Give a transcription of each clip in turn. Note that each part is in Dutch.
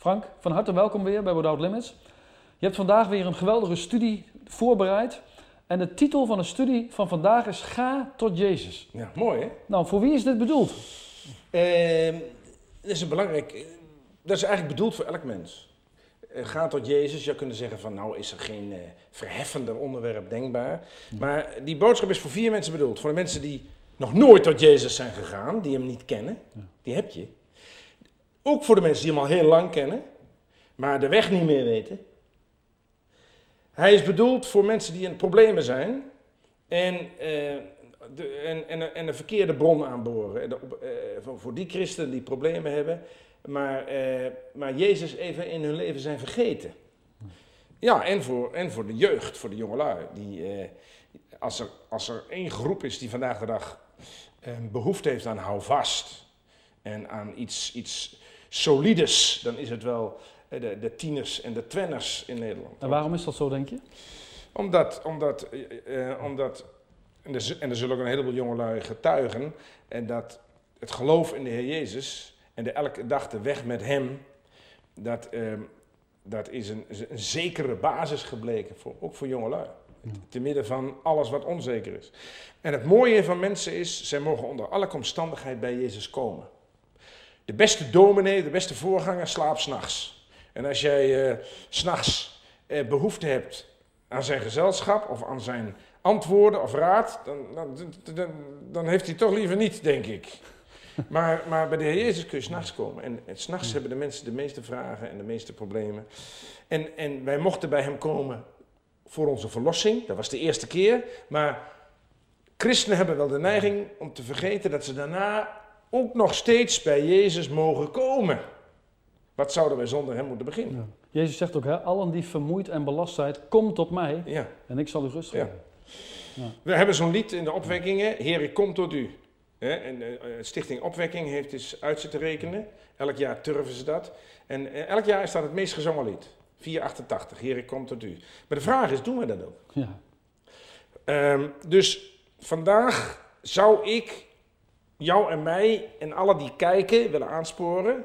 Frank, van harte welkom weer bij Without Limits. Je hebt vandaag weer een geweldige studie voorbereid. En de titel van de studie van vandaag is Ga tot Jezus. Ja, mooi hè? Nou, voor wie is dit bedoeld? Ehm, dat is een belangrijk. eh, Dat is eigenlijk bedoeld voor elk mens. Eh, Ga tot Jezus. Je zou kunnen zeggen van nou is er geen eh, verheffender onderwerp denkbaar. Maar die boodschap is voor vier mensen bedoeld. Voor de mensen die nog nooit tot Jezus zijn gegaan, die hem niet kennen. Die heb je. Ook voor de mensen die hem al heel lang kennen, maar de weg niet meer weten. Hij is bedoeld voor mensen die in problemen zijn en, eh, de, en, en, en een verkeerde bron aanboren. Eh, voor, die christenen die problemen hebben, maar, eh, maar Jezus even in hun leven zijn vergeten. Ja, en voor, en voor de jeugd, voor de jongelui. Die, als, er, als er één groep is die vandaag de dag eh, behoefte heeft aan houvast en aan iets, iets solides, dan is het wel eh, de, de tieners en de twenners in Nederland. En waarom is dat zo, denk je? Omdat, omdat, eh, eh, omdat en, er, en er zullen ook een heleboel jongelui getuigen, en dat het geloof in de Heer Jezus en de elke dag de weg met Hem, dat, ehm, dat is een, een zekere basis gebleken, voor, ook voor jongelui. Te midden van alles wat onzeker is. En het mooie van mensen is, zij mogen onder elke omstandigheid bij Jezus komen. De beste dominee, de beste voorganger slaapt s'nachts. En als jij s s'nachts eh, behoefte hebt aan zijn gezelschap of aan zijn antwoorden of raad, dan, dan, dan, dan heeft hij toch liever niet, denk ik. Maar, maar bij de Heer Jezus kun je s'nachts komen. En, en s'nachts hebben de mensen de meeste vragen en de meeste problemen. En, en wij mochten bij hem komen voor onze verlossing. Dat was de eerste keer. Maar christenen hebben wel de neiging om te vergeten dat ze daarna ook nog steeds bij Jezus mogen komen. Wat zouden wij zonder hem moeten beginnen? Jezus zegt ook, hè, allen die vermoeid en belast zijn, kom tot mij Ja. en ik zal u rust Ja. geven. We hebben zo'n lied in de opwekkingen, Heer, ik kom tot u. Hè, En eh, Stichting Opwekking heeft eens uit zitten rekenen. Elk jaar turven ze dat. En eh, elk jaar is dat het meest gezongen lied. 488, Heer, ik kom tot u. Maar de vraag is, doen we dat ook? Ja. Ehm, dus vandaag zou ik jou en mij en alle die kijken willen aansporen.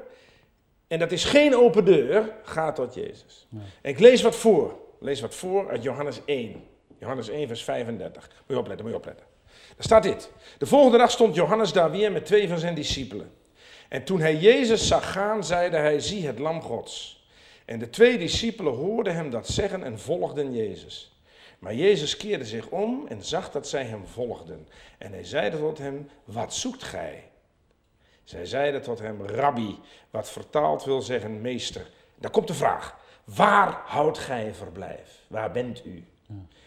En dat is geen open deur, ga tot Jezus. Nee. En ik lees wat voor. Ik lees wat voor uit Johannes 1. Johannes 1, vers 35. Moet je opletten, moet je opletten. Daar staat dit. De volgende dag stond Johannes daar weer met twee van zijn discipelen. En toen hij Jezus zag gaan, zeide hij, zie het lam Gods. En de twee discipelen hoorden hem dat zeggen en volgden Jezus. Maar Jezus keerde zich om en zag dat zij hem volgden. En hij zeide tot hem, wat zoekt gij? Zij zeiden tot hem, rabbi, wat vertaald wil zeggen meester. Dan komt de vraag, waar houdt gij verblijf? Waar bent u?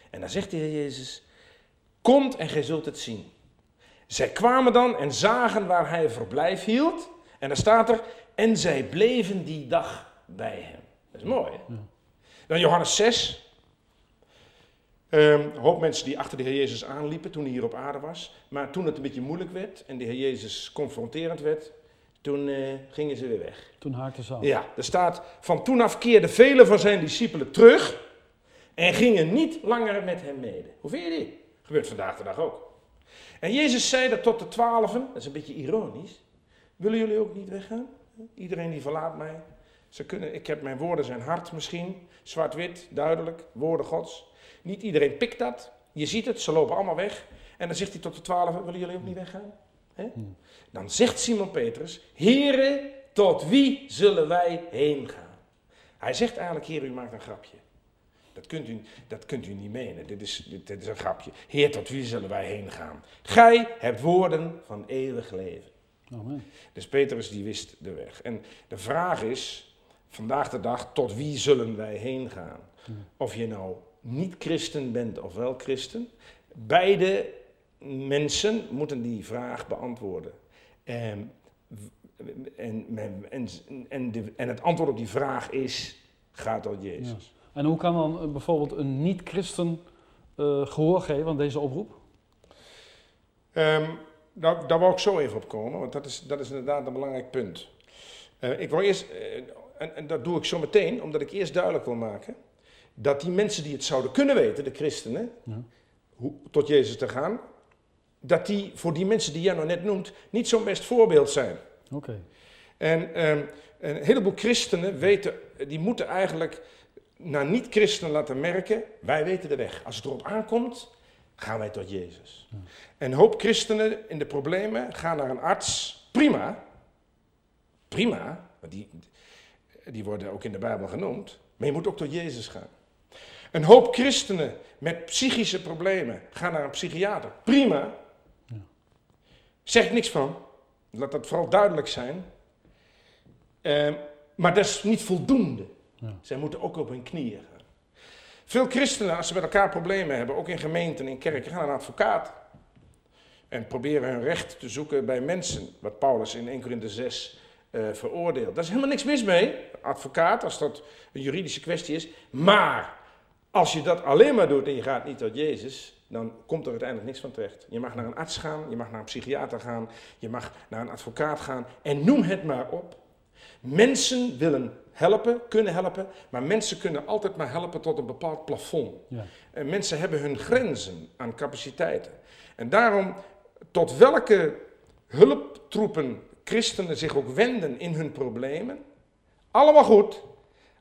En dan zegt de Heer Jezus, komt en gij zult het zien. Zij kwamen dan en zagen waar hij verblijf hield. En dan staat er, en zij bleven die dag bij hem. Dat is mooi, hè? Dan Johannes 6. Ehm, een hoop mensen die achter de Heer Jezus aanliepen toen hij hier op aarde was. Maar toen het een beetje moeilijk werd en de Heer Jezus confronterend werd, toen eh, gingen ze weer weg. Toen haakte ze af. Ja, er staat, van toen af keerden vele van zijn discipelen terug en gingen niet langer met hem mede. Hoe vind je dit? Gebeurt vandaag de dag ook. En Jezus zei dat tot de twaalfen, dat is een beetje ironisch, willen jullie ook niet weggaan? Iedereen die verlaat mij. Ze kunnen, ik heb mijn woorden zijn hard misschien, zwart-wit, duidelijk, woorden gods. Niet iedereen pikt dat. Je ziet het, ze lopen allemaal weg. En dan zegt hij tot de twaalfen, willen jullie ook niet weggaan? Hè? Dan zegt Simon Petrus, Here, tot wie zullen wij heen gaan? Hij zegt eigenlijk, Heer, u maakt een grapje. Dat kunt u, dat kunt u niet menen. Dit is, dit, dit is een grapje. Heer, tot wie zullen wij heen gaan? Gij hebt woorden van eeuwig leven. Amen. Dus Petrus die wist de weg. En de vraag is, vandaag de dag, tot wie zullen wij heen gaan? Of je nou niet christen bent of wel christen. Beide mensen moeten die vraag beantwoorden. En, en, en, en, de- en het antwoord op die vraag is, ga tot Jezus. En hoe kan dan eh, bijvoorbeeld een niet-christen eh, gehoor geven aan deze oproep? Ehm, daar, daar wou ik zo even op komen, want dat is, dat is inderdaad een belangrijk punt. Eh, ik wil eerst, en, en dat doe ik zo meteen, omdat ik eerst duidelijk wil maken dat die mensen die het zouden kunnen weten, de christenen, Ja. hoe, tot Jezus te gaan, dat die voor die mensen die jij nou net noemt, niet zo'n best voorbeeld zijn. Oké. En ehm, een heleboel christenen weten, die moeten eigenlijk naar niet-christenen laten merken, wij weten de weg. Als het erop aankomt, gaan wij tot Jezus. Ja. En een hoop christenen in de problemen gaan naar een arts. Prima. Prima. Want die, die worden ook in de Bijbel genoemd. Maar je moet ook tot Jezus gaan. Een hoop christenen met psychische problemen gaan naar een psychiater. Prima. Ja. Zeg ik niks van. Laat dat vooral duidelijk zijn. Eh, maar dat is niet voldoende. Ja. Zij moeten ook op hun knieën gaan. Veel christenen, als ze met elkaar problemen hebben, ook in gemeenten, in kerken, gaan naar een advocaat. En proberen hun recht te zoeken bij mensen, wat Paulus in 1 Corinthië 6 eh, veroordeelt. Daar is helemaal niks mis mee, advocaat, als dat een juridische kwestie is. Maar als je dat alleen maar doet en je gaat niet tot Jezus, dan komt er uiteindelijk niks van terecht. Je mag naar een arts gaan, je mag naar een psychiater gaan, je mag naar een advocaat gaan en noem het maar op. Mensen willen helpen, kunnen helpen, maar mensen kunnen altijd maar helpen tot een bepaald plafond. Ja. En mensen hebben hun grenzen aan capaciteiten. En daarom, tot welke hulptroepen christenen zich ook wenden in hun problemen, allemaal goed,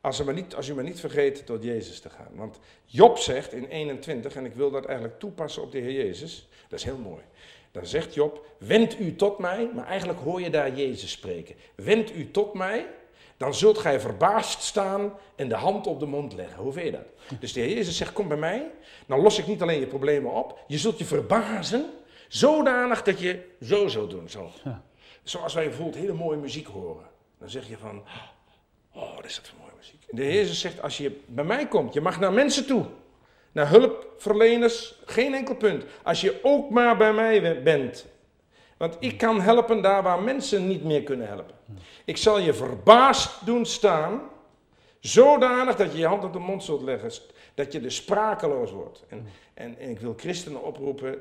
als, maar niet, als u maar niet vergeet tot Jezus te gaan. Want Job zegt in 21, en ik wil dat eigenlijk toepassen op de Heer Jezus, dat is heel mooi. Dan zegt Job, wend u tot mij, maar eigenlijk hoor je daar Jezus spreken. Wend u tot mij, dan zult gij verbaasd staan en de hand op de mond leggen. Hoe vind je dat? Dus de Heer Jezus zegt, kom bij mij, dan los ik niet alleen je problemen op, je zult je verbazen, zodanig dat je zo zou doen. Zo. Zoals wij bijvoorbeeld hele mooie muziek horen. Dan zeg je van, oh, wat is dat muziek. De Heer Jezus zegt, als je bij mij komt, je mag naar mensen toe. Naar hulpverleners, geen enkel punt. Als je ook maar bij mij bent. Want ik kan helpen daar waar mensen niet meer kunnen helpen. Ik zal je verbaasd doen staan, zodanig dat je je hand op de mond zult leggen, dat je dus sprakeloos wordt. En, en, en ik wil christenen oproepen,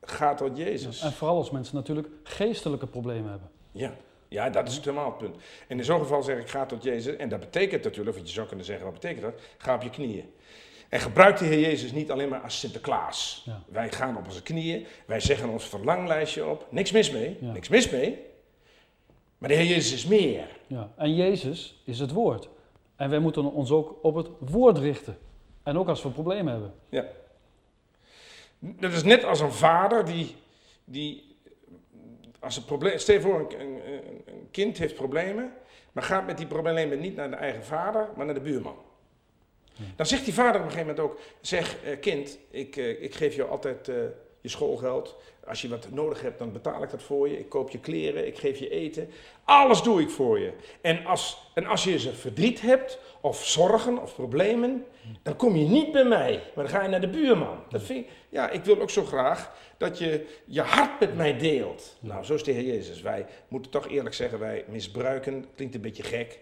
ga tot Jezus. En vooral als mensen natuurlijk geestelijke problemen hebben. Ja. Ja, dat is het helemaal het punt. En in zo'n geval zeg ik, ga tot Jezus. En dat betekent natuurlijk, want je zou kunnen zeggen, wat betekent dat? Ga op je knieën. En gebruik de Heer Jezus niet alleen maar als Sinterklaas. Ja. Wij gaan op onze knieën, wij zeggen ons verlanglijstje op. Niks mis mee, Ja. niks mis mee. Maar de Heer Jezus is meer. Ja. En Jezus is het woord. En wij moeten ons ook op het woord richten. En ook als we problemen hebben. Ja. Dat is net als een vader die, die als een probleem, stel je voor een, een, een kind heeft problemen, maar gaat met die problemen niet naar de eigen vader, maar naar de buurman. Dan zegt die vader op een gegeven moment ook, zeg eh, kind, ik, eh, ik geef jou altijd eh, je schoolgeld. Als je wat nodig hebt, dan betaal ik dat voor je. Ik koop je kleren, ik geef je eten. Alles doe ik voor je. En als, en als je een verdriet hebt, of zorgen, of problemen, dan kom je niet bij mij, maar dan ga je naar de buurman. Dat vind ik, ja, ik wil ook zo graag dat je je hart met mij deelt. Nou, zo is de Heer Jezus. Wij moeten toch eerlijk zeggen, wij misbruiken, klinkt een beetje gek,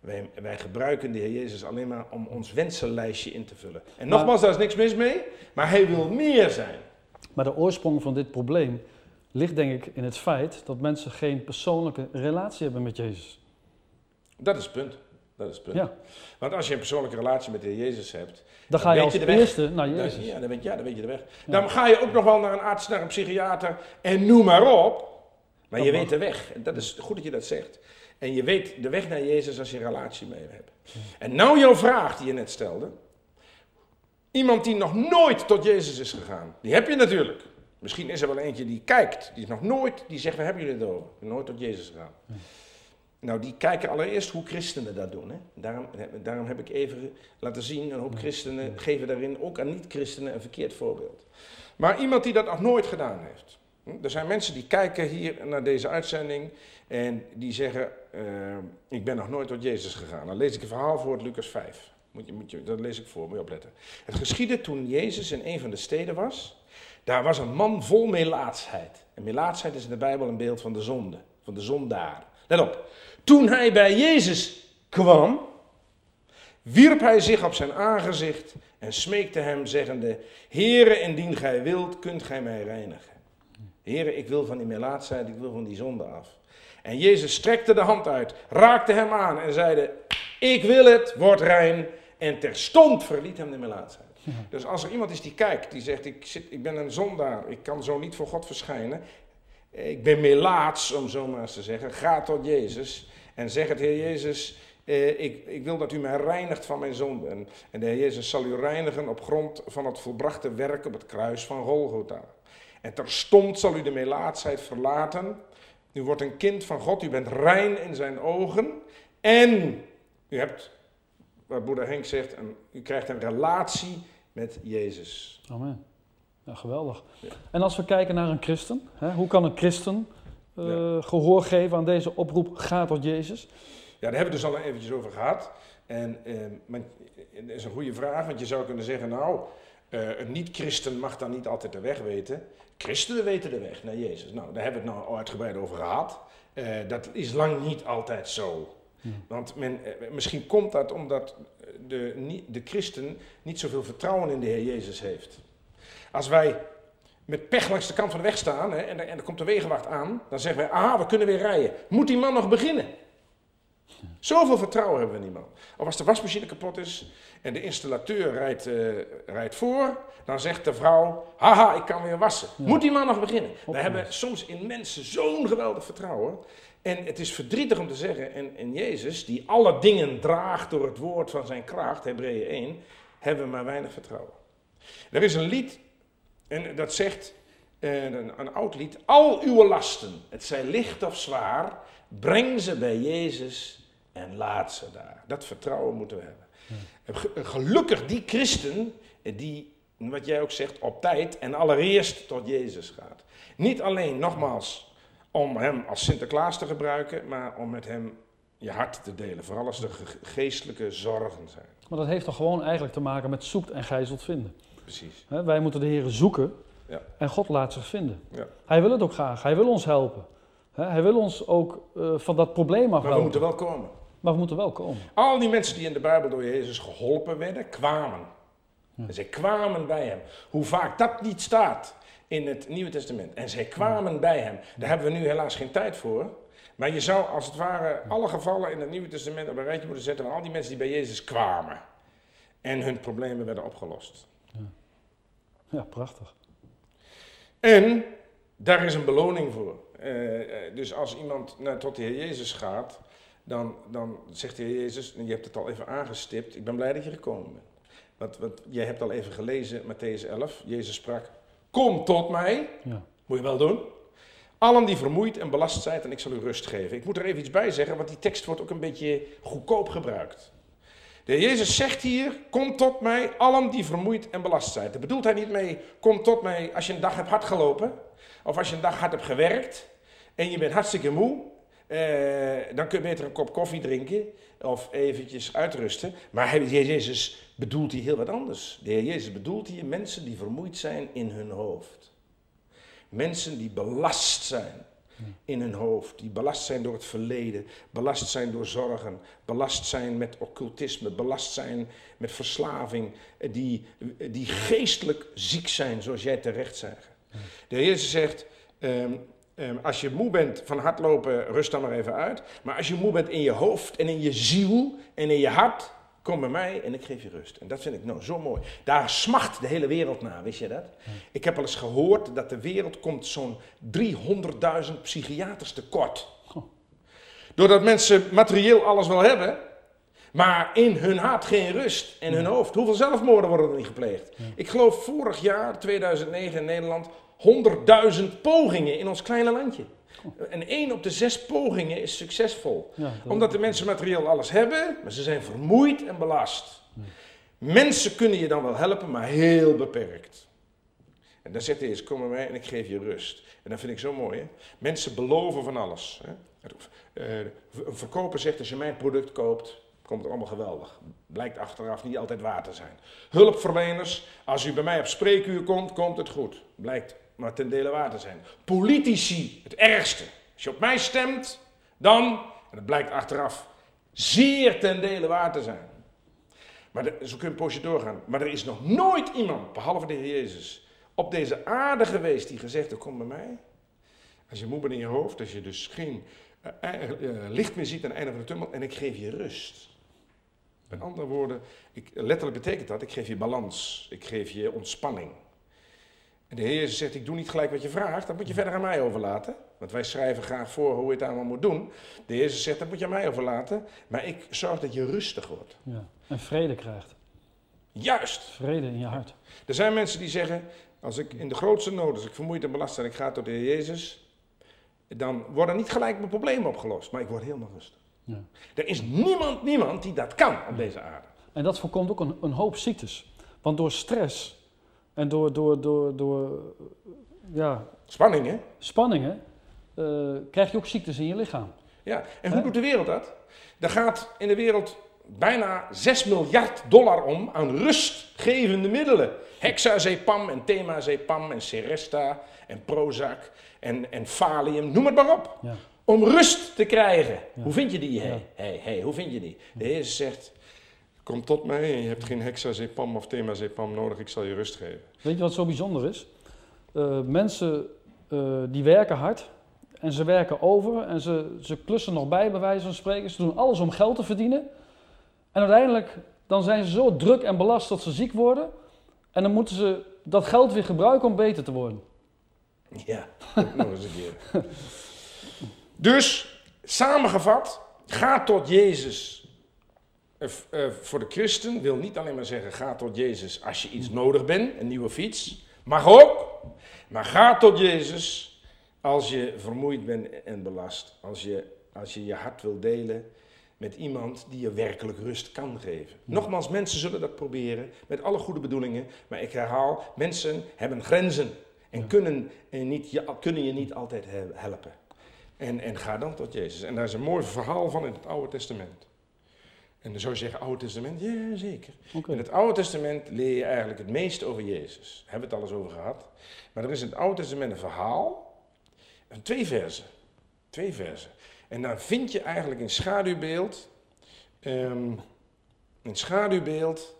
wij, wij gebruiken de Heer Jezus alleen maar om ons wensenlijstje in te vullen. En nogmaals, daar is niks mis mee, maar hij wil meer zijn. Maar de oorsprong van dit probleem ligt denk ik in het feit dat mensen geen persoonlijke relatie hebben met Jezus. Dat is het punt. Dat is het punt. Ja. Want als je een persoonlijke relatie met de Heer Jezus hebt, Dan ga je als je de weg. eerste naar dan, Jezus. ja, dan, weet, ja, dan weet je de weg. Dan ga je ook nog wel naar een arts, naar een psychiater en noem maar op. Maar Dat je mag. weet de weg. En dat is goed dat je dat zegt. En je weet de weg naar Jezus als je een relatie mee hebt. En nou jouw vraag die je net stelde. Iemand die nog nooit tot Jezus is gegaan. Die heb je natuurlijk. Misschien is er wel eentje die kijkt. Die is nog nooit, die zegt, waar hebben jullie het over? Nooit tot Jezus gegaan. Nou, die kijken allereerst hoe christenen dat doen. Hè? Daarom, daarom heb ik even laten zien, een hoop christenen geven daarin ook aan niet-christenen een verkeerd voorbeeld. Maar iemand die dat nog nooit gedaan heeft. Hm, Er zijn mensen die kijken hier naar deze uitzending en die zeggen, eh, ik ben nog nooit tot Jezus gegaan. Dan lees ik een verhaal voor uit Lucas 5. Moet je, moet je, dat lees ik voor, moet je opletten. Het geschiedde toen Jezus in een van de steden was. Daar was een man vol melaatsheid. En melaatsheid is in de Bijbel een beeld van de zonde, van de zondaar. Let op. Toen hij bij Jezus kwam, wierp hij zich op zijn aangezicht en smeekte hem, zeggende: Heere, indien gij wilt, kunt gij mij reinigen. Heere, ik wil van die melaatsheid, ik wil van die zonde af. En Jezus strekte de hand uit, raakte hem aan en zeide: Ik wil het, word rein. En terstond verliet hem de melaatsheid. Dus als er iemand is die kijkt, die zegt: ik, zit, ik ben een zondaar, ik kan zo niet voor God verschijnen. Ik ben melaats, om zo maar eens te zeggen. Ga tot Jezus. En zeg het, Heer Jezus, eh, ik, ik wil dat u mij reinigt van mijn zonden. En, en de Heer Jezus zal u reinigen op grond van het volbrachte werk op het kruis van Golgotha. En terstond zal u de melaatsheid verlaten. U wordt een kind van God, u bent rein in zijn ogen. En u hebt, wat Boeddha Henk zegt, een, u krijgt een relatie met Jezus. Amen. Ja, geweldig. Ja. En als we kijken naar een christen, hè, hoe kan een christen eh, gehoor geven aan deze oproep, ga tot Jezus? Ja, daar hebben we het dus al eventjes over gehad. En eh, maar, dat is een goede vraag, want je zou kunnen zeggen, nou, eh, een niet-christen mag dan niet altijd de weg weten. Christenen weten de weg naar Jezus. Nou, daar hebben we het nou uitgebreid over gehad. Eh, dat is lang niet altijd zo. Want men, eh, misschien komt dat omdat de, de christen niet zoveel vertrouwen in de Heer Jezus heeft. Als wij met pech langs de kant van de weg staan hè, en, er, en er komt de wegenwacht aan, dan zeggen wij, ah, we kunnen weer rijden. Moet die man nog beginnen? Zoveel vertrouwen hebben we in die man. Of als de wasmachine kapot is en de installateur rijdt, eh, rijdt voor, dan zegt de vrouw, haha, ik kan weer wassen. Moet die man nog beginnen? We hebben soms in mensen zo'n geweldig vertrouwen. En het is verdrietig om te zeggen, en in Jezus, die alle dingen draagt door het woord van zijn kracht, Hebreeën 1, hebben we maar weinig vertrouwen. Er is een lied, en dat zegt, eh, een, een oud lied, al uw lasten, het zij licht of zwaar, breng ze bij Jezus en laat ze daar. Dat vertrouwen moeten we hebben. Ge- Gelukkig die christen eh, die, wat jij ook zegt, op tijd en allereerst tot Jezus gaat. Niet alleen, nogmaals, om hem als Sinterklaas te gebruiken, maar om met hem je hart te delen. Vooral als er ge- geestelijke zorgen zijn. Maar dat heeft toch gewoon eigenlijk te maken met zoekt en gij zult vinden. Precies. Wij moeten de Heer zoeken Ja. en God laat zich vinden. Ja. Hij wil het ook graag, hij wil ons helpen. Hij wil ons ook eh, van dat probleem Maar we afhelpen. moeten wel komen. Maar we moeten wel komen. Al die mensen die in de Bijbel door Jezus geholpen werden, kwamen. En zij kwamen bij hem. Hoe vaak dat niet staat in het Nieuwe Testament. En zij kwamen bij hem. Daar hebben we nu helaas geen tijd voor. Maar je zou als het ware alle gevallen in het Nieuwe Testament op een rijtje moeten zetten van al die mensen die bij Jezus kwamen. En hun problemen werden opgelost. Ja, prachtig. En daar is een beloning voor. Eh, eh, dus als iemand naar, tot de Heer Jezus gaat, dan, dan zegt de Heer Jezus, en je hebt het al even aangestipt, ik ben blij dat je gekomen bent. Want, want jij hebt al even gelezen, Matthäus 11, Jezus sprak, kom tot mij, Ja. moet je wel doen. Allen die vermoeid en belast zijn, en ik zal u rust geven. Ik moet er even iets bij zeggen, want die tekst wordt ook een beetje goedkoop gebruikt. De Heer Jezus zegt hier, kom tot mij, allen die vermoeid en belast zijn. Daar bedoelt hij niet mee, kom tot mij als je een dag hebt hard gelopen. Of als je een dag hard hebt gewerkt en je bent hartstikke moe. Eh, dan kun je beter een kop koffie drinken of eventjes uitrusten. Maar de Heer Jezus bedoelt hier heel wat anders. De Heer Jezus bedoelt hier mensen die vermoeid zijn in hun hoofd. Mensen die belast zijn in hun hoofd, die belast zijn door het verleden, belast zijn door zorgen, belast zijn met occultisme, belast zijn met verslaving, eh, die, die geestelijk ziek zijn, zoals jij terecht zegt. De Heer Jezus zegt, ehm, ehm, als je moe bent van hardlopen, rust dan maar even uit. Maar als je moe bent in je hoofd en in je ziel en in je hart, kom bij mij en ik geef je rust. En dat vind ik nou zo mooi. Daar smacht de hele wereld naar, wist je dat? Ik heb al eens gehoord dat de wereld komt zo'n 300.000 psychiaters tekort. Doordat mensen materieel alles wel hebben, maar in hun hart geen rust en hun hoofd. Hoeveel zelfmoorden worden er niet gepleegd? Ik geloof vorig jaar, 2009 in Nederland, 100.000 pogingen in ons kleine landje. En één op de zes pogingen is succesvol. Ja, Omdat de mensen materieel alles hebben, maar ze zijn vermoeid en belast. Mensen kunnen je dan wel helpen, maar heel beperkt. En dan zegt hij eens, kom bij mij en ik geef je rust. En dat vind ik zo mooi. Hè? Mensen beloven van alles. Hè? Eh, Een verkoper zegt, als je mijn product koopt, komt het allemaal geweldig. Blijkt achteraf niet altijd waar te zijn. Hulpverleners, als u bij mij op spreekuur komt, komt het goed. Blijkt maar ten dele waar te zijn. Politici, het ergste. Als je op mij stemt, dan, en dat blijkt achteraf, zeer ten dele waar te zijn. Maar zo kun je een poosje doorgaan. Maar er is nog nooit iemand, behalve de Heer Jezus, op deze aarde geweest die gezegd heeft, kom bij mij. Als je moe bent in je hoofd, als je dus geen eh, eh, eh, licht meer ziet aan het einde van de tunnel en ik geef je rust. Met andere woorden, ik, letterlijk betekent dat, ik geef je balans, ik geef je ontspanning. En de Heer zegt, ik doe niet gelijk wat je vraagt, dat moet je verder aan mij overlaten. Want wij schrijven graag voor hoe je het allemaal moet doen. De Heer zegt, dat moet je aan mij overlaten. Maar ik zorg dat je rustig wordt. Ja. En vrede krijgt. Juist. Vrede in je hart. Er zijn mensen die zeggen, als ik in de grootste nood, als ik vermoeid en belast en ik ga tot de Heer Jezus, dan worden niet gelijk mijn problemen opgelost, maar ik word helemaal rustig. Ja. Er is niemand, niemand die dat kan op deze aarde. En dat voorkomt ook een, een hoop ziektes. Want door stress en door, door, door, door ja, Spanning, hè? spanningen eh, krijg je ook ziektes in je lichaam. Ja. En hoe doet de wereld dat? Er gaat in de wereld bijna 6 miljard dollar om aan rustgevende middelen. Hexazepam en themazepam en Seresta en Prozac en, en Valium, noem het maar op. Ja. Om rust te krijgen. Ja. Hoe vind je die? Hey, Ja. hey, hey, hoe vind je die? De Heer zegt, kom tot mij en je hebt geen hexazepam of themazepam nodig, ik zal je rust geven. Weet je wat zo bijzonder is? Eh, mensen eh, die werken hard en ze werken over en ze, ze klussen nog bij, bij wijze van spreken. Ze doen alles om geld te verdienen. En uiteindelijk dan zijn ze zo druk en belast dat ze ziek worden. En dan moeten ze dat geld weer gebruiken om beter te worden. Ja, nog eens een keer. Dus, samengevat, ga tot Jezus. Eh, eh, voor de christen wil niet alleen maar zeggen, ga tot Jezus als je iets nodig bent, een nieuwe fiets. Mag ook. Maar ga tot Jezus als je vermoeid bent en belast. Als je als je, je hart wil delen met iemand die je werkelijk rust kan geven. Nogmaals, mensen zullen dat proberen met alle goede bedoelingen. Maar ik herhaal, mensen hebben grenzen en kunnen, niet, je, kunnen je niet altijd he- helpen. En, en ga dan tot Jezus. En daar is een mooi verhaal van in het Oude Testament. En dan zou je zeggen, Oude Testament? Ja, zeker. In het Oude Testament leer je eigenlijk het meest over Jezus. Daar hebben we het alles over gehad. Maar er is in het Oude Testament een verhaal, van twee versen. Twee versen. En dan vind je eigenlijk een schaduwbeeld, ehm, een schaduwbeeld,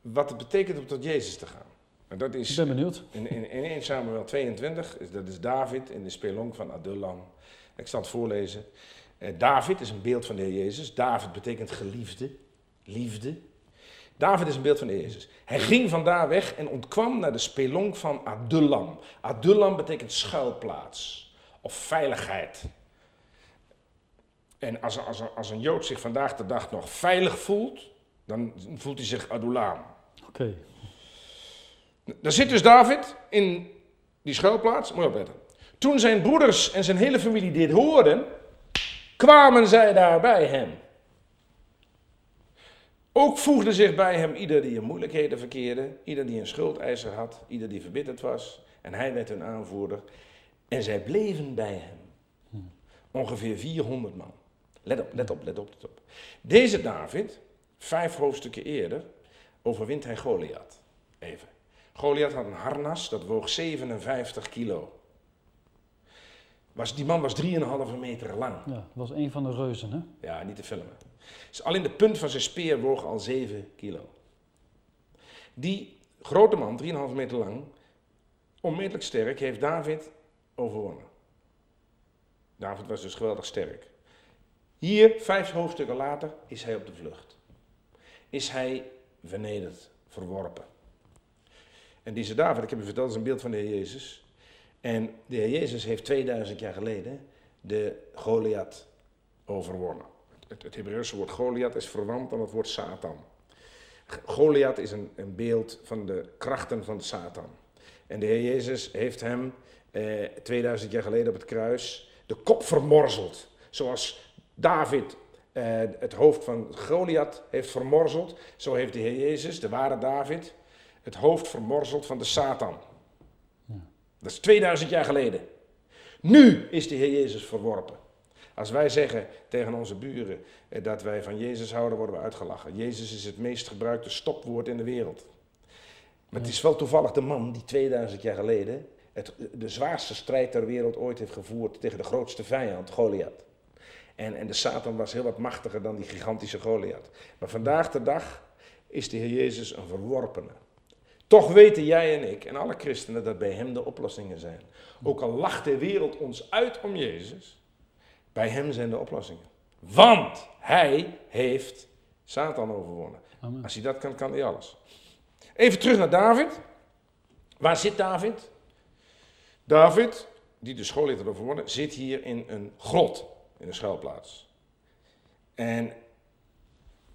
wat het betekent om tot Jezus te gaan. En dat Ik is ben benieuwd. in, in, in 1 Samuel 22, is- dat is David in de spelonk van Adullam. Ik zal het voorlezen. Eh, David is een beeld van de Heer Jezus. David betekent geliefde, liefde. David is een beeld van de Heer Jezus. Hij ging vandaar weg en ontkwam naar de spelonk van Adullam. Adullam betekent schuilplaats of veiligheid. En als, als, als een Jood zich vandaag de dag nog veilig voelt, dan voelt hij zich Adullam. Oké. Daar zit dus David in die schuilplaats. Moet je opletten. Toen zijn broeders en zijn hele familie dit hoorden, kwamen zij daar bij hem. Ook voegde zich bij hem ieder die in moeilijkheden verkeerde, ieder die een schuldeiser had, ieder die verbitterd was. En hij werd hun aanvoerder. En zij bleven bij hem. Ongeveer 400 man. Let op, let op, let op, let op. Deze David, vijf hoofdstukken eerder, overwint hij Goliath. Even. Goliath had een harnas, dat woog 57 kilo. Was, die man was 3,5 meter lang. Ja, dat was een van de reuzen, hè? Ja, niet te filmen. Dus alleen de punt van zijn speer woog al 7 kilo. Die grote man, 3,5 meter lang, onmetelijk sterk, heeft David overwonnen. David was dus geweldig sterk. Hier, vijf hoofdstukken later, is hij op de vlucht. Is hij vernederd, verworpen. En deze David, ik heb u verteld, is een beeld van de Heer Jezus. En de Heer Jezus heeft 2000 jaar geleden de Goliath overwonnen. Het, het Hebreeuwse woord Goliath is verwant aan het woord Satan. Goliath is een, een beeld van de krachten van Satan. En de Heer Jezus heeft hem eh, 2000 jaar geleden op het kruis de kop vermorzeld. Zoals David eh, het hoofd van Goliath heeft vermorzeld, zo heeft de Heer Jezus, de ware David, het hoofd vermorzeld van de Satan. Dat is 2000 jaar geleden. Nu is de Heer Jezus verworpen. Als wij zeggen tegen onze buren eh, dat wij van Jezus houden, worden we uitgelachen. Jezus is het meest gebruikte stopwoord in de wereld. Maar het is wel toevallig de man die 2000 jaar geleden het, de zwaarste strijd ter wereld ooit heeft gevoerd tegen de grootste vijand, Goliath. En, en de Satan was heel wat machtiger dan die gigantische Goliath. Maar vandaag de dag is de Heer Jezus een verworpene. Toch weten jij en ik en alle christenen dat bij Hem de oplossingen zijn. Ook al lacht de wereld ons uit om Jezus, bij Hem zijn de oplossingen. Want Hij heeft Satan overwonnen. Amen. Als hij dat kan, kan hij alles. Even terug naar David. Waar zit David? David, die de school heeft overwonnen, zit hier in een grot, in een schuilplaats. En,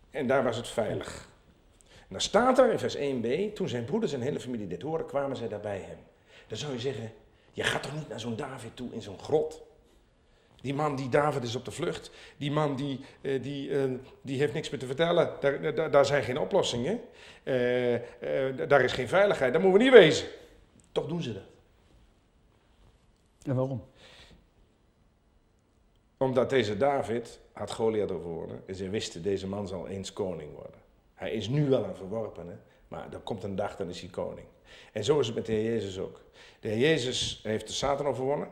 en daar was het veilig. En dan staat er in vers 1b, toen zijn broeders en hele familie dit hoorden, kwamen zij daar bij hem. Dan zou je zeggen, je gaat toch niet naar zo'n David toe in zo'n grot? Die man die David is op de vlucht. Die man die, eh, die, eh, die heeft niks meer te vertellen. Daar, daar, daar zijn geen oplossingen. Eh, daar is geen veiligheid. Daar moeten we niet wezen. Toch doen ze dat. En waarom? Omdat deze David had Goliath overwonnen. En ze wisten, deze man zal eens koning worden. Hij is nu wel een verworpene, maar er komt een dag, dan is hij koning. En zo is het met de Heer Jezus ook. De Heer Jezus heeft de Satan overwonnen.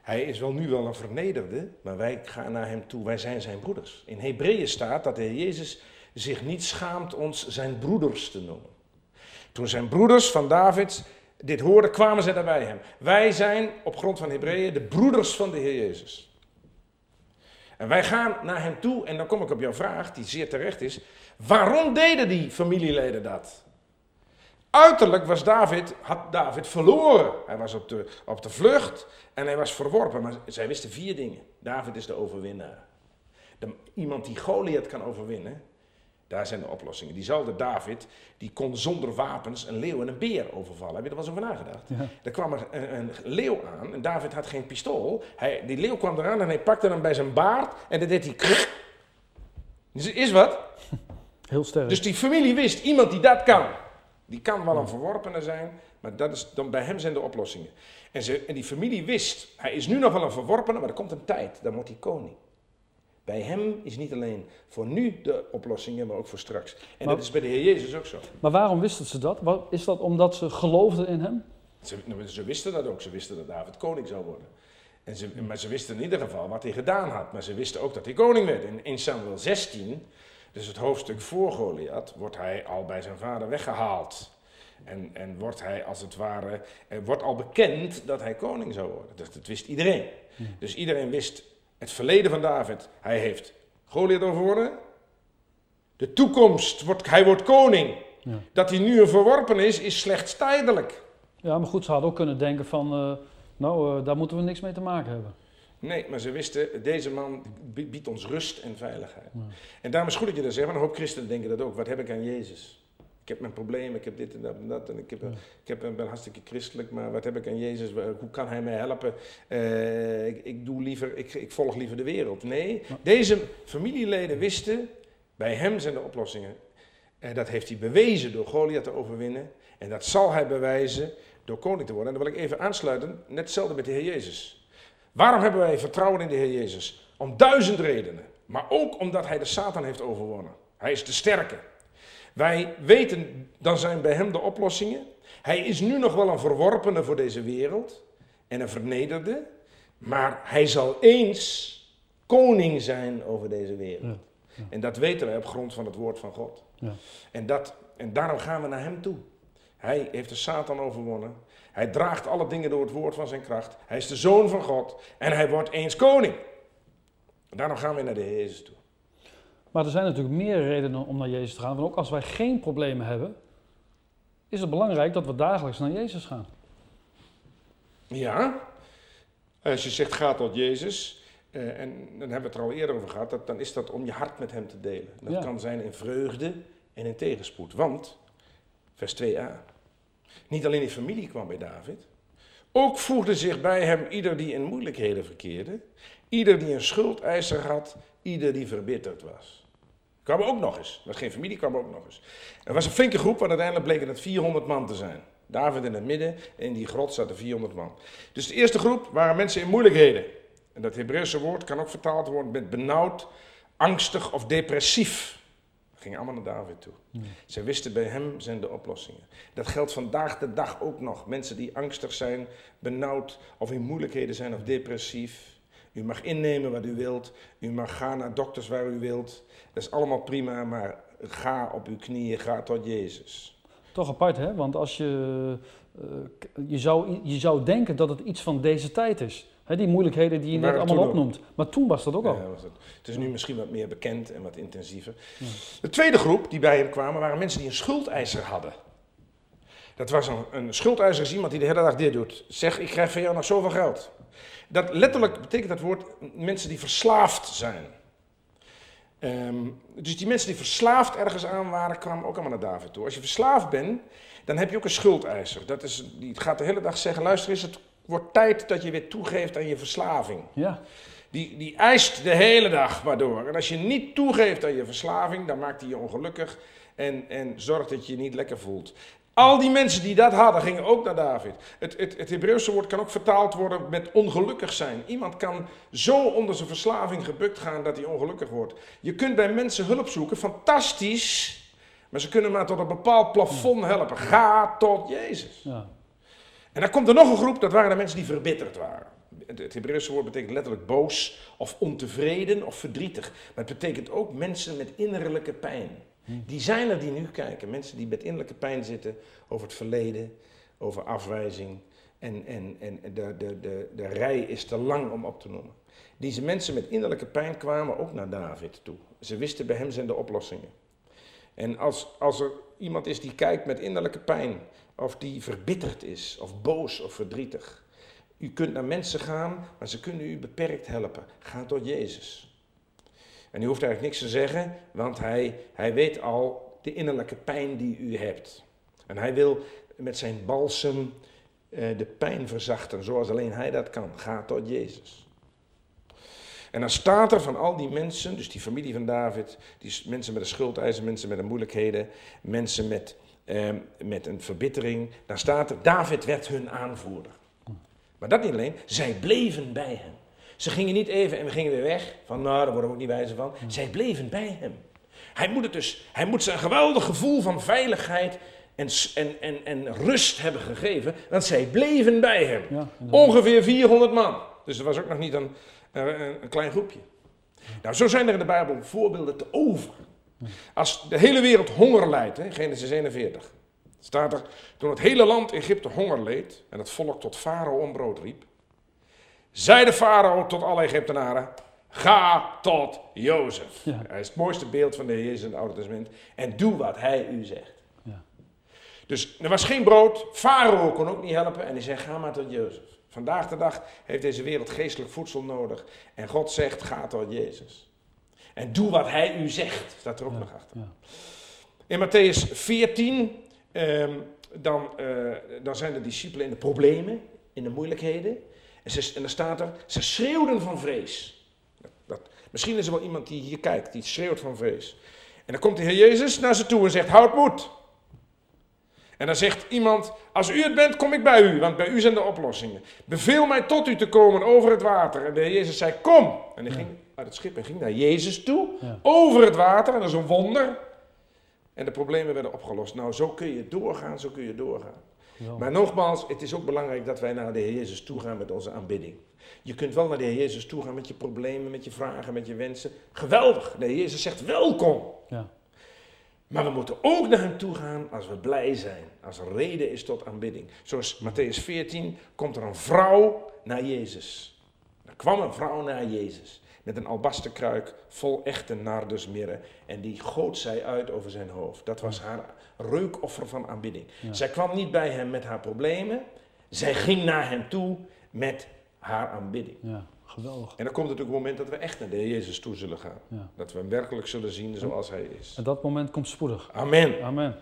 Hij is wel nu wel een vernederde, maar wij gaan naar hem toe. Wij zijn zijn broeders. In Hebreeën staat dat de Heer Jezus zich niet schaamt ons zijn broeders te noemen. Toen zijn broeders van David dit hoorden, kwamen ze daarbij hem. Wij zijn op grond van Hebreeën de broeders van de Heer Jezus. En wij gaan naar hem toe, en dan kom ik op jouw vraag, die zeer terecht is. Waarom deden die familieleden dat? Uiterlijk was David, had David verloren. Hij was op de, op de vlucht en hij was verworpen. Maar zij wisten vier dingen. David is de overwinnaar. De, iemand die Goliath kan overwinnen, daar zijn de oplossingen. Diezelfde David, die kon zonder wapens een leeuw en een beer overvallen. Heb je er wel eens over nagedacht? Ja. Er kwam er een, een leeuw aan en David had geen pistool. Hij, die leeuw kwam eraan en hij pakte hem bij zijn baard en dan deed hij... Dus er is wat. Heel sterk. Dus die familie wist, iemand die dat kan, die kan wel een verworpene zijn, maar dat is, dan, bij hem zijn de oplossingen. En, ze, en die familie wist, hij is nu nog wel een verworpene, maar er komt een tijd, dan wordt hij koning. Bij hem is niet alleen voor nu de oplossingen, maar ook voor straks. En Maar- dat is bij de Heer Jezus ook zo. Maar waarom wisten ze dat? Wat- Is dat omdat ze geloofden in hem? Ze, nou, ze wisten dat ook, ze wisten dat David koning zou worden. En ze, maar ze wisten in ieder geval wat hij gedaan had. Maar ze wisten ook dat hij koning werd. In 1 Samuel 16, dus het hoofdstuk voor Goliath, wordt hij al bij zijn vader weggehaald. En, en wordt hij als het ware, er wordt al bekend dat hij koning zou worden. Dat, dat wist iedereen. Dus iedereen wist het verleden van David. Hij heeft Goliath overwonnen. De toekomst, wordt, hij wordt koning. Ja. Dat hij nu een verworpen is, is slechts tijdelijk. Ja, maar goed, ze hadden ook kunnen denken van, eh, nou, eh, daar moeten we niks mee te maken hebben. Nee, maar ze wisten, deze man bie- biedt ons rust en veiligheid. Ja. En daarom is het goed dat je dat zegt, want een hoop christenen denken dat ook. Wat heb ik aan Jezus? Ik heb mijn problemen, ik heb dit en dat en dat. En ik, heb, Ja. ik heb, ben hartstikke christelijk, maar wat heb ik aan Jezus? Hoe kan hij mij helpen? Eh, ik, ik, doe liever, ik, ik volg liever de wereld. Nee, Ja. deze familieleden wisten, bij hem zijn de oplossingen. En dat heeft hij bewezen door Goliath te overwinnen. En dat zal hij bewijzen door koning te worden. En dan wil ik even aansluiten, net hetzelfde met de Heer Jezus. Waarom hebben wij vertrouwen in de Heer Jezus? Om duizend redenen. Maar ook omdat hij de Satan heeft overwonnen. Hij is de sterke. Wij weten, dan zijn bij hem de oplossingen. Hij is nu nog wel een verworpene voor deze wereld. En een vernederde. Maar hij zal eens koning zijn over deze wereld. Ja, En dat weten wij op grond van het woord van God. Ja. En, dat, en daarom gaan we naar hem toe. Hij heeft de Satan overwonnen. Hij draagt alle dingen door het woord van zijn kracht. Hij is de zoon van God. En hij wordt eens koning. En daarom gaan we naar de Heer Jezus toe. Maar er zijn natuurlijk meer redenen om naar Jezus te gaan. Want ook als wij geen problemen hebben, is het belangrijk dat we dagelijks naar Jezus gaan. Ja, als je zegt ga tot Jezus, eh, en dan hebben we het er al eerder over gehad, dat, dan is dat om je hart met hem te delen. Dat Ja. kan zijn in vreugde en in tegenspoed. Want, vers 2a, niet alleen die familie kwam bij David, ook voegde zich bij hem ieder die in moeilijkheden verkeerde, ieder die een schuldeiser had, ieder die verbitterd was. Kwam ook nog eens. Dat was geen familie, kwam ook nog eens. Er was een flinke groep, want uiteindelijk bleken het 400 man te zijn. David in het midden en in die grot zaten 400 man. Dus de eerste groep waren mensen in moeilijkheden. En dat Hebreeuwse woord kan ook vertaald worden met benauwd, angstig of depressief. Dat ging allemaal naar David toe. Zij wisten bij hem zijn de oplossingen. Dat geldt vandaag de dag ook nog. Mensen die angstig zijn, benauwd of in moeilijkheden zijn of depressief. U mag innemen wat u wilt. U mag gaan naar dokters waar u wilt. Dat is allemaal prima, maar ga op uw knieën, ga tot Jezus. Toch apart, hè? Want als je, eh, je, zou, je zou denken dat het iets van deze tijd is. Die moeilijkheden die je net allemaal opnoemt. Maar toen was dat ook al. Ja, was het. het is nu misschien wat meer bekend en wat intensiever. Ja. De tweede groep die bij hem kwamen waren mensen die een schuldeiser hadden. Dat was een, een schuldeiser, is iemand die de hele dag dit doet. Zeg, ik krijg van jou nog zoveel geld. Dat letterlijk betekent dat woord mensen die verslaafd zijn. Ehm, dus die mensen die verslaafd ergens aan waren, kwamen ook allemaal naar David toe. Als je verslaafd bent, dan heb je ook een schuldeiser. Dat is, die gaat de hele dag zeggen, luister eens, het wordt tijd dat je weer toegeeft aan je verslaving. Ja. Die, die eist de hele dag waardoor. En als je niet toegeeft aan je verslaving, dan maakt hij je ongelukkig en, en zorgt dat je je niet lekker voelt. Al die mensen die dat hadden, gingen ook naar David. Het, het, het Hebreeuwse woord kan ook vertaald worden met ongelukkig zijn. Iemand kan zo onder zijn verslaving gebukt gaan dat hij ongelukkig wordt. Je kunt bij mensen hulp zoeken, fantastisch. Maar ze kunnen maar tot een bepaald plafond helpen. Ga tot Jezus. Ja. En dan komt er nog een groep, dat waren de mensen die verbitterd waren. Het Hebreeuwse woord betekent letterlijk boos of ontevreden of verdrietig. Maar het betekent ook mensen met innerlijke pijn. Die zijn er die nu kijken. Mensen die met innerlijke pijn zitten over het verleden, over afwijzing. En, en, en de, de, de, de rij is te lang om op te noemen. Deze mensen met innerlijke pijn kwamen ook naar David toe. Ze wisten bij hem zijn de oplossingen. En als, als er iemand is die kijkt met innerlijke pijn, of die verbitterd is, of boos of verdrietig. U kunt naar mensen gaan, maar ze kunnen u beperkt helpen. Ga tot Jezus. En u hoeft eigenlijk niks te zeggen, want hij, hij weet al de innerlijke pijn die u hebt. En hij wil met zijn balsem eh, de pijn verzachten, zoals alleen hij dat kan. Ga tot Jezus. En dan staat er van al die mensen, dus die familie van David, die mensen met een schuldeisen, mensen met een moeilijkheden, mensen met, eh, met een verbittering, dan staat er, David werd hun aanvoerder. Maar dat niet alleen, zij bleven bij hem. Ze gingen niet even en we gingen weer weg, van nou, daar worden we ook niet wijzer van. Zij bleven bij hem. Hij moet het dus, hij moet ze een geweldig gevoel van veiligheid en, en, en, en rust hebben gegeven, want zij bleven bij hem. Ja. Ongeveer 400 man. Dus dat was ook nog niet een, een, een klein groepje. Nou, zo zijn er in de Bijbel voorbeelden te over. Als de hele wereld honger lijdt, hè, Genesis 41, staat er, toen het hele land Egypte honger leed en het volk tot farao om brood riep, zei de farao tot alle Egyptenaren, ga tot Jozef. Ja. Hij is het mooiste beeld van de Heer Jezus in het Oude Testament. En doe wat hij u zegt. Ja. Dus er was geen brood, farao kon ook niet helpen en hij zei, ga maar tot Jozef. Vandaag de dag heeft deze wereld geestelijk voedsel nodig. En God zegt, ga tot Jezus. En doe wat hij u zegt, staat er ook nog achter. Ja. In Matthäus 14, ehm, dan, eh, dan zijn de discipelen in de problemen, in de moeilijkheden. En, ze, en dan staat er, ze schreeuwden van vrees. Dat, dat- misschien is er wel iemand die hier kijkt, die schreeuwt van vrees. En dan komt de Heer Jezus naar ze toe en zegt, houd moed. En dan zegt iemand, als u het bent, kom ik bij u, want bij u zijn de oplossingen. Beveel mij tot u te komen over het water. En de Heer Jezus zei, kom. En hij ging uit het schip en ging naar Jezus toe, Ja. over het water. En dat is een wonder. En de problemen werden opgelost. Nou, zo kun je doorgaan, zo kun je doorgaan. Maar nogmaals, het is ook belangrijk dat wij naar de Heer Jezus toe gaan met onze aanbidding. Je kunt wel naar de Heer Jezus toe gaan met je problemen, met je vragen, met je wensen. Geweldig. De Heer Jezus zegt welkom. Ja. Maar we moeten ook naar hem toe gaan als we blij zijn. Als er reden is tot aanbidding. Zoals Matthäus 14 komt er een vrouw naar Jezus. Er kwam een vrouw naar Jezus. Met een albasterkruik vol echte nardusmirre. En die goot zij uit over zijn hoofd. Dat was haar reukoffer van aanbidding. Ja. Zij kwam niet bij hem met haar problemen. Zij ging naar hem toe met haar aanbidding. ja, geweldig. En dan komt natuurlijk een moment dat we echt naar de Heer Jezus toe zullen gaan. Ja. Dat we hem werkelijk zullen zien zoals hij is. En dat moment komt spoedig. Amen. Amen.